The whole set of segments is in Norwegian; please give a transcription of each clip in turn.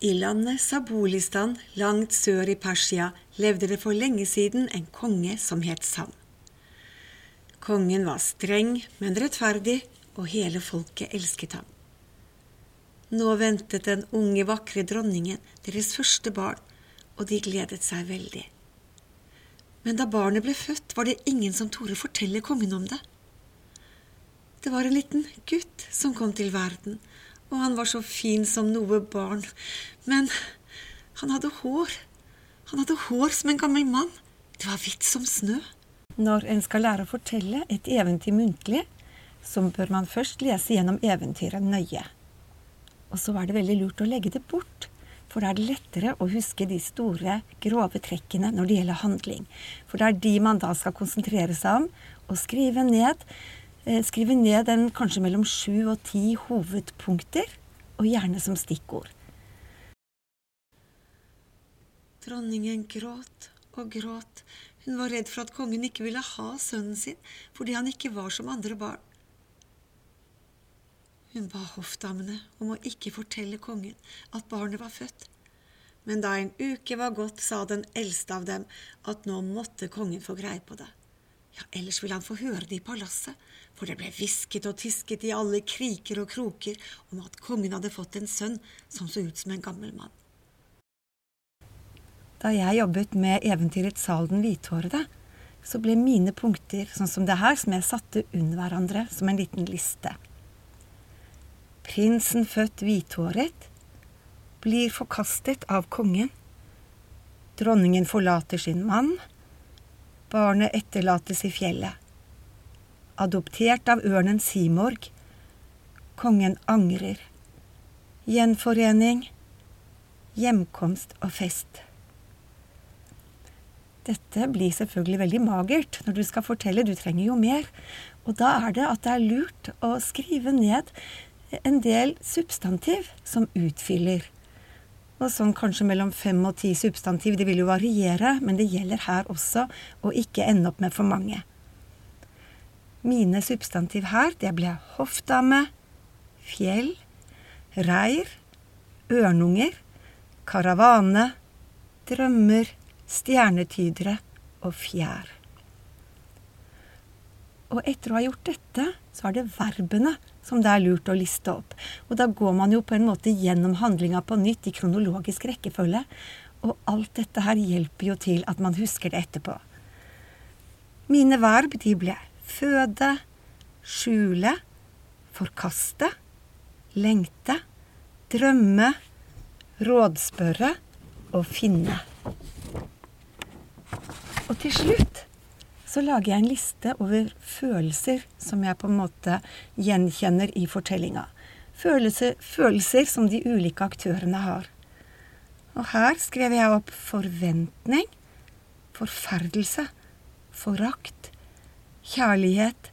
I landet Sabulistan, langt sør i Persia, levde det for lenge siden en konge som het Sam. Kongen var streng, men rettferdig, og hele folket elsket ham. Nå ventet den unge, vakre dronningen deres første barn, og de gledet seg veldig. Men da barnet ble født, var det ingen som torde fortelle kongen om det. Det var en liten gutt som kom til verden, og han var så fin som noe barn. Men han hadde hår. Han hadde hår som en gammel mann. Det var hvitt som snø. Når en skal lære å fortelle et eventyr muntlig, så bør man først lese gjennom eventyret nøye. Og så er det veldig lurt å legge det bort, for da er det lettere å huske de store, grove trekkene når det gjelder handling. For det er de man da skal konsentrere seg om, og skrive ned skrive ned den kanskje mellom sju og ti hovedpunkter, og gjerne som stikkord. Dronningen gråt og gråt. Hun var redd for at kongen ikke ville ha sønnen sin fordi han ikke var som andre barn. Hun ba hoffdamene om å ikke fortelle kongen at barnet var født. Men da en uke var gått, sa den eldste av dem at nå måtte kongen få greie på det. Ja, ellers ville han få høre det i palasset, for det ble hvisket og tisket i alle kriker og kroker om at kongen hadde fått en sønn som så ut som en gammel mann. Da jeg jobbet med eventyret Sal den hvithårede, så ble mine punkter sånn som det her, som jeg satte under hverandre som en liten liste. Prinsen født hvithåret blir forkastet av kongen. Dronningen forlater sin mann. Barnet etterlates i fjellet adoptert av ørnen Simorg. Kongen angrer. Gjenforening. Hjemkomst og fest. Dette blir selvfølgelig veldig magert når du skal fortelle, du trenger jo mer. Og da er det at det er lurt å skrive ned en del substantiv som utfyller. Og sånn kanskje mellom fem og ti substantiv. Det vil jo variere, men det gjelder her også å ikke ende opp med for mange. Mine substantiv her, det ble hoffdame, fjell, reir, ørnunger, karavane, drømmer, stjernetydere og fjær. Og etter å ha gjort dette, så er det verbene som det er lurt å liste opp. Og da går man jo på en måte gjennom handlinga på nytt i kronologisk rekkefølge. Og alt dette her hjelper jo til at man husker det etterpå. Mine verb de ble føde, skjule, forkaste, lengte, drømme, rådspørre og finne. Og til slutt så lager jeg en liste over følelser som jeg på en måte gjenkjenner i fortellinga. Følelser, følelser som de ulike aktørene har. Og her skrev jeg opp forventning, forferdelse, forakt, kjærlighet,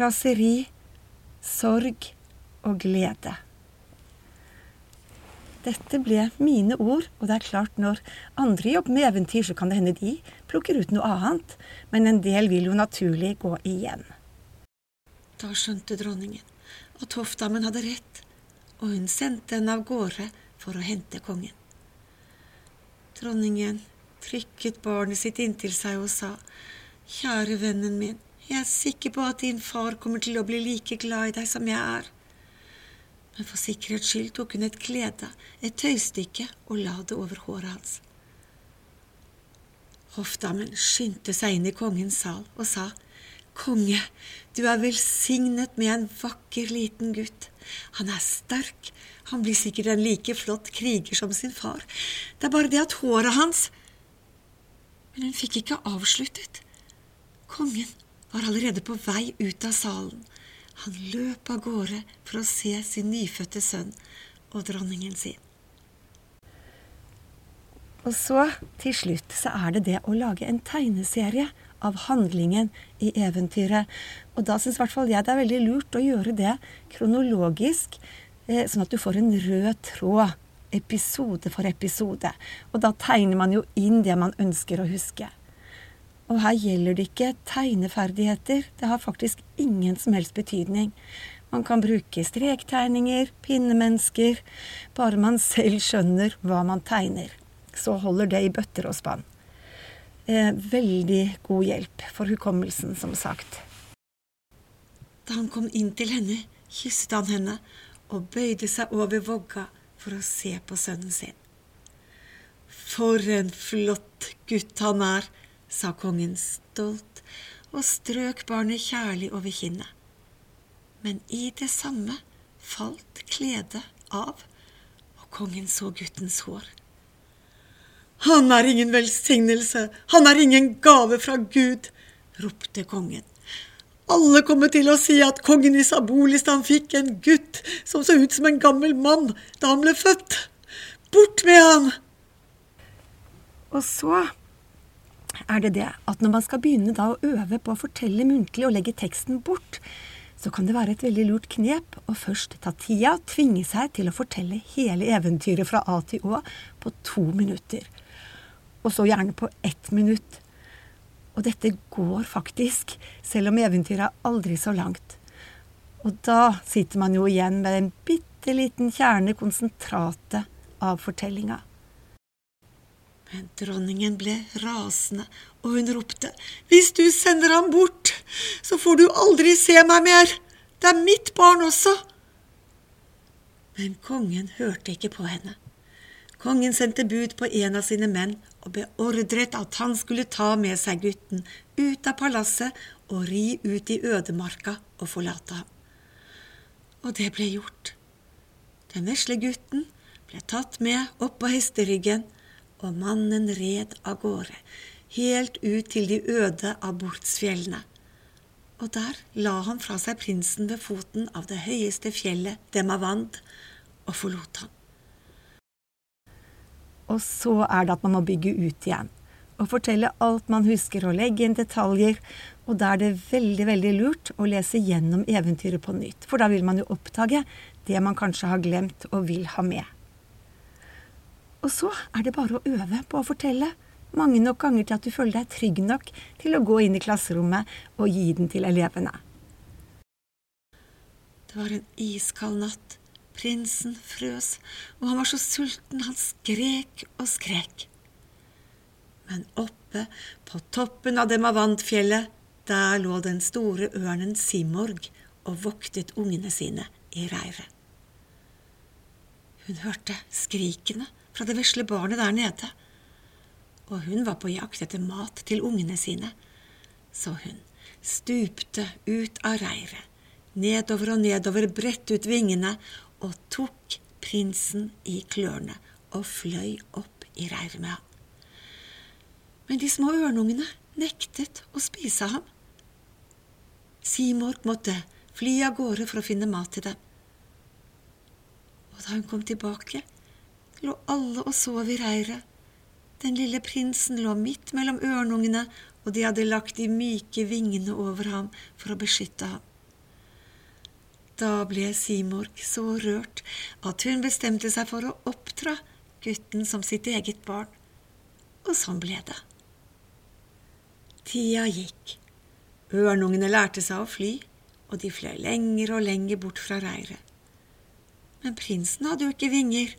raseri, sorg og glede. Dette ble mine ord, og det er klart når andre jobber med eventyr, så kan det hende de plukker ut noe annet, men en del vil jo naturlig gå igjen. Da skjønte dronningen at hoffdammen hadde rett, og hun sendte henne av gårde for å hente kongen. Dronningen trykket barnet sitt inntil seg og sa, Kjære vennen min, jeg er sikker på at din far kommer til å bli like glad i deg som jeg er. Men for sikkerhets skyld tok hun et klede, et tøystykke, og la det over håret hans. Hoffdamen skyndte seg inn i kongens sal og sa, Konge, du er velsignet med en vakker liten gutt. Han er sterk, han blir sikkert en like flott kriger som sin far. Det er bare det at håret hans Men hun fikk ikke avsluttet. Kongen var allerede på vei ut av salen. Han løp av gårde for å se sin nyfødte sønn og dronningen sin. Og så, til slutt, så er det det å lage en tegneserie av handlingen i eventyret. Og da syns i hvert fall jeg det er veldig lurt å gjøre det kronologisk, eh, sånn at du får en rød tråd episode for episode. Og da tegner man jo inn det man ønsker å huske. Og her gjelder det ikke tegneferdigheter. Det har faktisk ingen som helst betydning. Man kan bruke strektegninger, pinnemennesker, bare man selv skjønner hva man tegner. Så holder det i bøtter og spann. Eh, veldig god hjelp for hukommelsen, som sagt. Da han kom inn til henne, kysset han henne og bøyde seg over vogga for å se på sønnen sin. For en flott gutt han er, sa kongen stolt og strøk barnet kjærlig over kinnet. Men i det samme falt kledet av, og kongen så guttens hår. Han er ingen velsignelse, han er ingen gave fra Gud, ropte kongen. Alle kommer til å si at kongen i Sabolistan fikk en gutt som så ut som en gammel mann da han ble født. Bort med han! Og så er det det at når man skal begynne da å øve på å fortelle muntlig og legge teksten bort, så kan det være et veldig lurt knep å først ta tida tvinge seg til å fortelle hele eventyret fra A til Å på to minutter. Og så gjerne på ett minutt. Og dette går faktisk, selv om eventyret er aldri så langt. Og da sitter man jo igjen med en bitte liten kjerne, konsentratet, av fortellinga. Men dronningen ble rasende, og hun ropte, Hvis du sender ham bort, så får du aldri se meg mer. Det er mitt barn også. Men kongen hørte ikke på henne. Kongen sendte bud på en av sine menn og beordret at han skulle ta med seg gutten ut av palasset og ri ut i ødemarka og forlate ham. Og det ble gjort. Den vesle gutten ble tatt med opp på hesteryggen og mannen red av gårde, helt ut til de øde abortsfjellene. Og der la han fra seg prinsen ved foten av det høyeste fjellet, Demavand, og forlot ham. Og så er det at man må bygge ut igjen. Og fortelle alt man husker, og legge inn detaljer. Og da er det veldig, veldig lurt å lese gjennom eventyret på nytt. For da vil man jo oppdage det man kanskje har glemt og vil ha med. Og så er det bare å øve på å fortelle mange nok ganger til at du føler deg trygg nok til å gå inn i klasserommet og gi den til elevene. Det var en iskald natt. Prinsen frøs, og han var så sulten han skrek og skrek. Men oppe på toppen av Demavantfjellet, der lå den store ørnen Simorg og voktet ungene sine i reiret. Hun hørte skrikene fra det vesle barnet der nede, og hun var på jakt etter mat til ungene sine, så hun stupte ut av reiret, nedover og nedover, bredt ut vingene og tok prinsen i klørne og fløy opp i reiret med ham. Men de små ørnungene nektet å spise ham. Simorg måtte fly av gårde for å finne mat til dem. Og da hun kom tilbake, lå alle og sov i reiret. Den lille prinsen lå midt mellom ørnungene, og de hadde lagt de myke vingene over ham for å beskytte ham. Da ble Simorg så rørt at hun bestemte seg for å oppdra gutten som sitt eget barn, og sånn ble det. Tida gikk. Ørnungene lærte seg å fly, og de fløy lenger og lenger bort fra reiret. Men prinsen hadde jo ikke vinger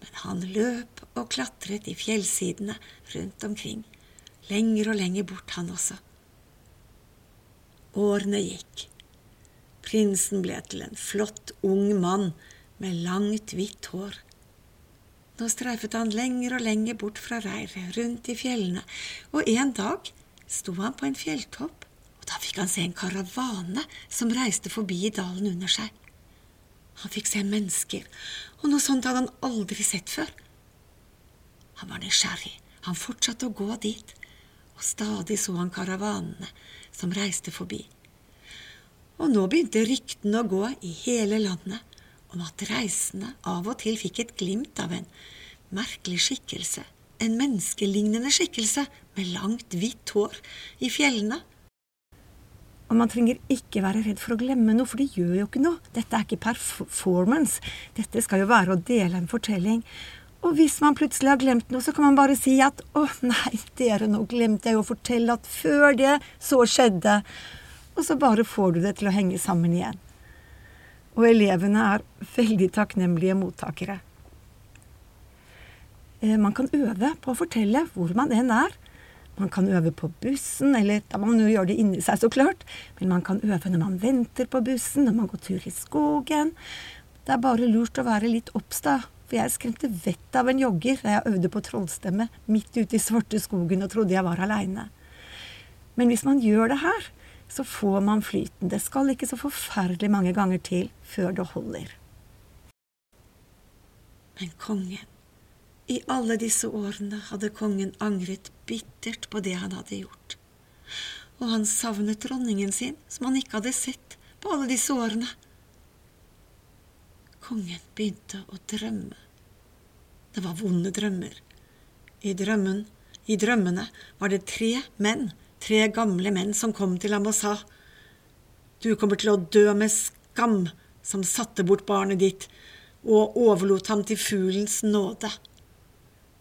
men han løp og klatret i fjellsidene rundt omkring, lenger og lenger bort, han også. Årene gikk. Prinsen ble til en flott, ung mann med langt, hvitt hår. Nå streifet han lenger og lenger bort fra reiret, rundt i fjellene, og en dag sto han på en fjelltopp, og da fikk han se en karavane som reiste forbi dalen under seg. Han fikk se mennesker, og noe sånt hadde han aldri sett før. Han var nysgjerrig, han fortsatte å gå dit, og stadig så han karavanene som reiste forbi. Og nå begynte ryktene å gå i hele landet om at reisende av og til fikk et glimt av en merkelig skikkelse, en menneskelignende skikkelse med langt, hvitt hår i fjellene og man trenger ikke være redd for å glemme noe, for det gjør jo ikke noe. Dette er ikke performance. Dette skal jo være å dele en fortelling. Og hvis man plutselig har glemt noe, så kan man bare si at 'Å, nei, dere, nå glemte jeg jo å fortelle at før det, så skjedde'. Og så bare får du det til å henge sammen igjen. Og elevene er veldig takknemlige mottakere. Eh, man kan øve på å fortelle hvor man enn er. Man kan øve på bussen, eller da man jo gjør det inni seg, så klart. Men man kan øve når man venter på bussen, når man går tur i skogen. Det er bare lurt å være litt obs, da. For jeg skremte vettet av en jogger da jeg øvde på trollstemme midt ute i svarte skogen og trodde jeg var aleine. Men hvis man gjør det her, så får man flyten. Det skal ikke så forferdelig mange ganger til før det holder. Men kongen i alle disse årene hadde kongen angret bittert på det han hadde gjort. Og han savnet dronningen sin, som han ikke hadde sett på alle disse årene. Kongen begynte å drømme. Det var vonde drømmer. I, drømmen, I drømmene var det tre menn, tre gamle menn, som kom til ham og sa, Du kommer til å dø med skam, som satte bort barnet ditt og overlot ham til fuglens nåde.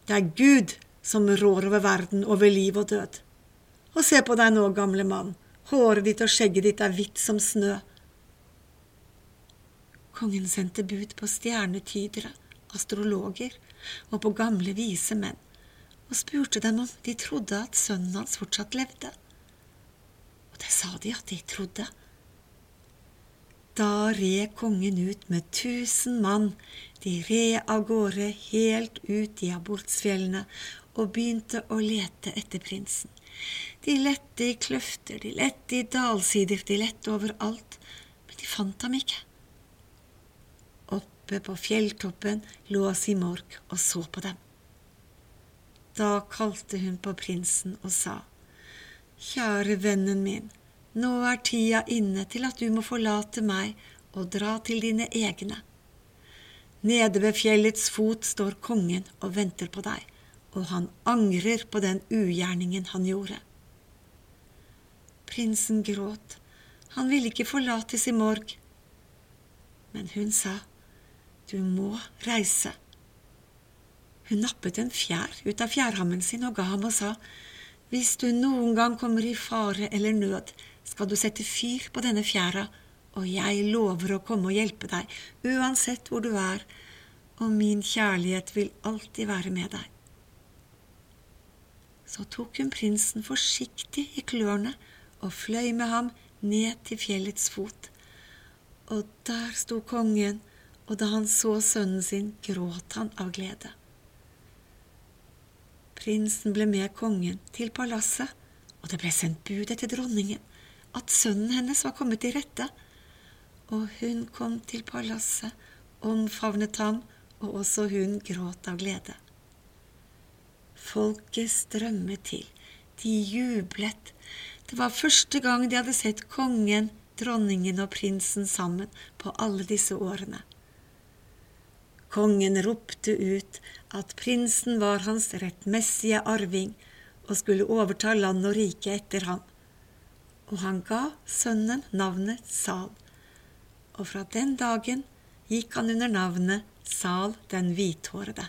Det er Gud som rår over verden, over liv og død. Og se på deg nå, gamle mann, håret ditt og skjegget ditt er hvitt som snø. Kongen sendte bud på stjernetydere, astrologer og på gamle vise menn, og spurte dem om de trodde at sønnen hans fortsatt levde. Og det sa de at de trodde. Da red kongen ut med tusen mann. De red av gårde helt ut i abortsfjellene og begynte å lete etter prinsen. De lette i kløfter, de lette i dalsider, de lette overalt, men de fant ham ikke. Oppe på fjelltoppen lå Simorg og så på dem. Da kalte hun på prinsen og sa, Kjære vennen min, nå er tida inne til at du må forlate meg og dra til dine egne. Nede ved fjellets fot står kongen og venter på deg, og han angrer på den ugjerningen han gjorde. Prinsen gråt, han ville ikke forlate Simorg, men hun sa, du må reise. Hun nappet en fjær ut av fjærhammen sin og ga ham og sa, hvis du noen gang kommer i fare eller nød, skal du sette fyr på denne fjæra, og jeg lover å komme og hjelpe deg, uansett hvor du er, og min kjærlighet vil alltid være med deg. Så tok hun prinsen forsiktig i klørne og fløy med ham ned til fjellets fot. Og der sto kongen, og da han så sønnen sin, gråt han av glede. Prinsen ble med kongen til palasset, og det ble sendt bud etter dronningen at sønnen hennes var kommet til rette, og hun kom til palasset, omfavnet ham, og også hun gråt av glede. Folket strømmet til, de jublet. Det var første gang de hadde sett kongen, dronningen og prinsen sammen på alle disse årene. Kongen ropte ut at prinsen var hans rettmessige arving og skulle overta land og rike etter ham og han ga sønnen navnet Sal. Og fra den dagen gikk han under navnet Sal den hvithårede.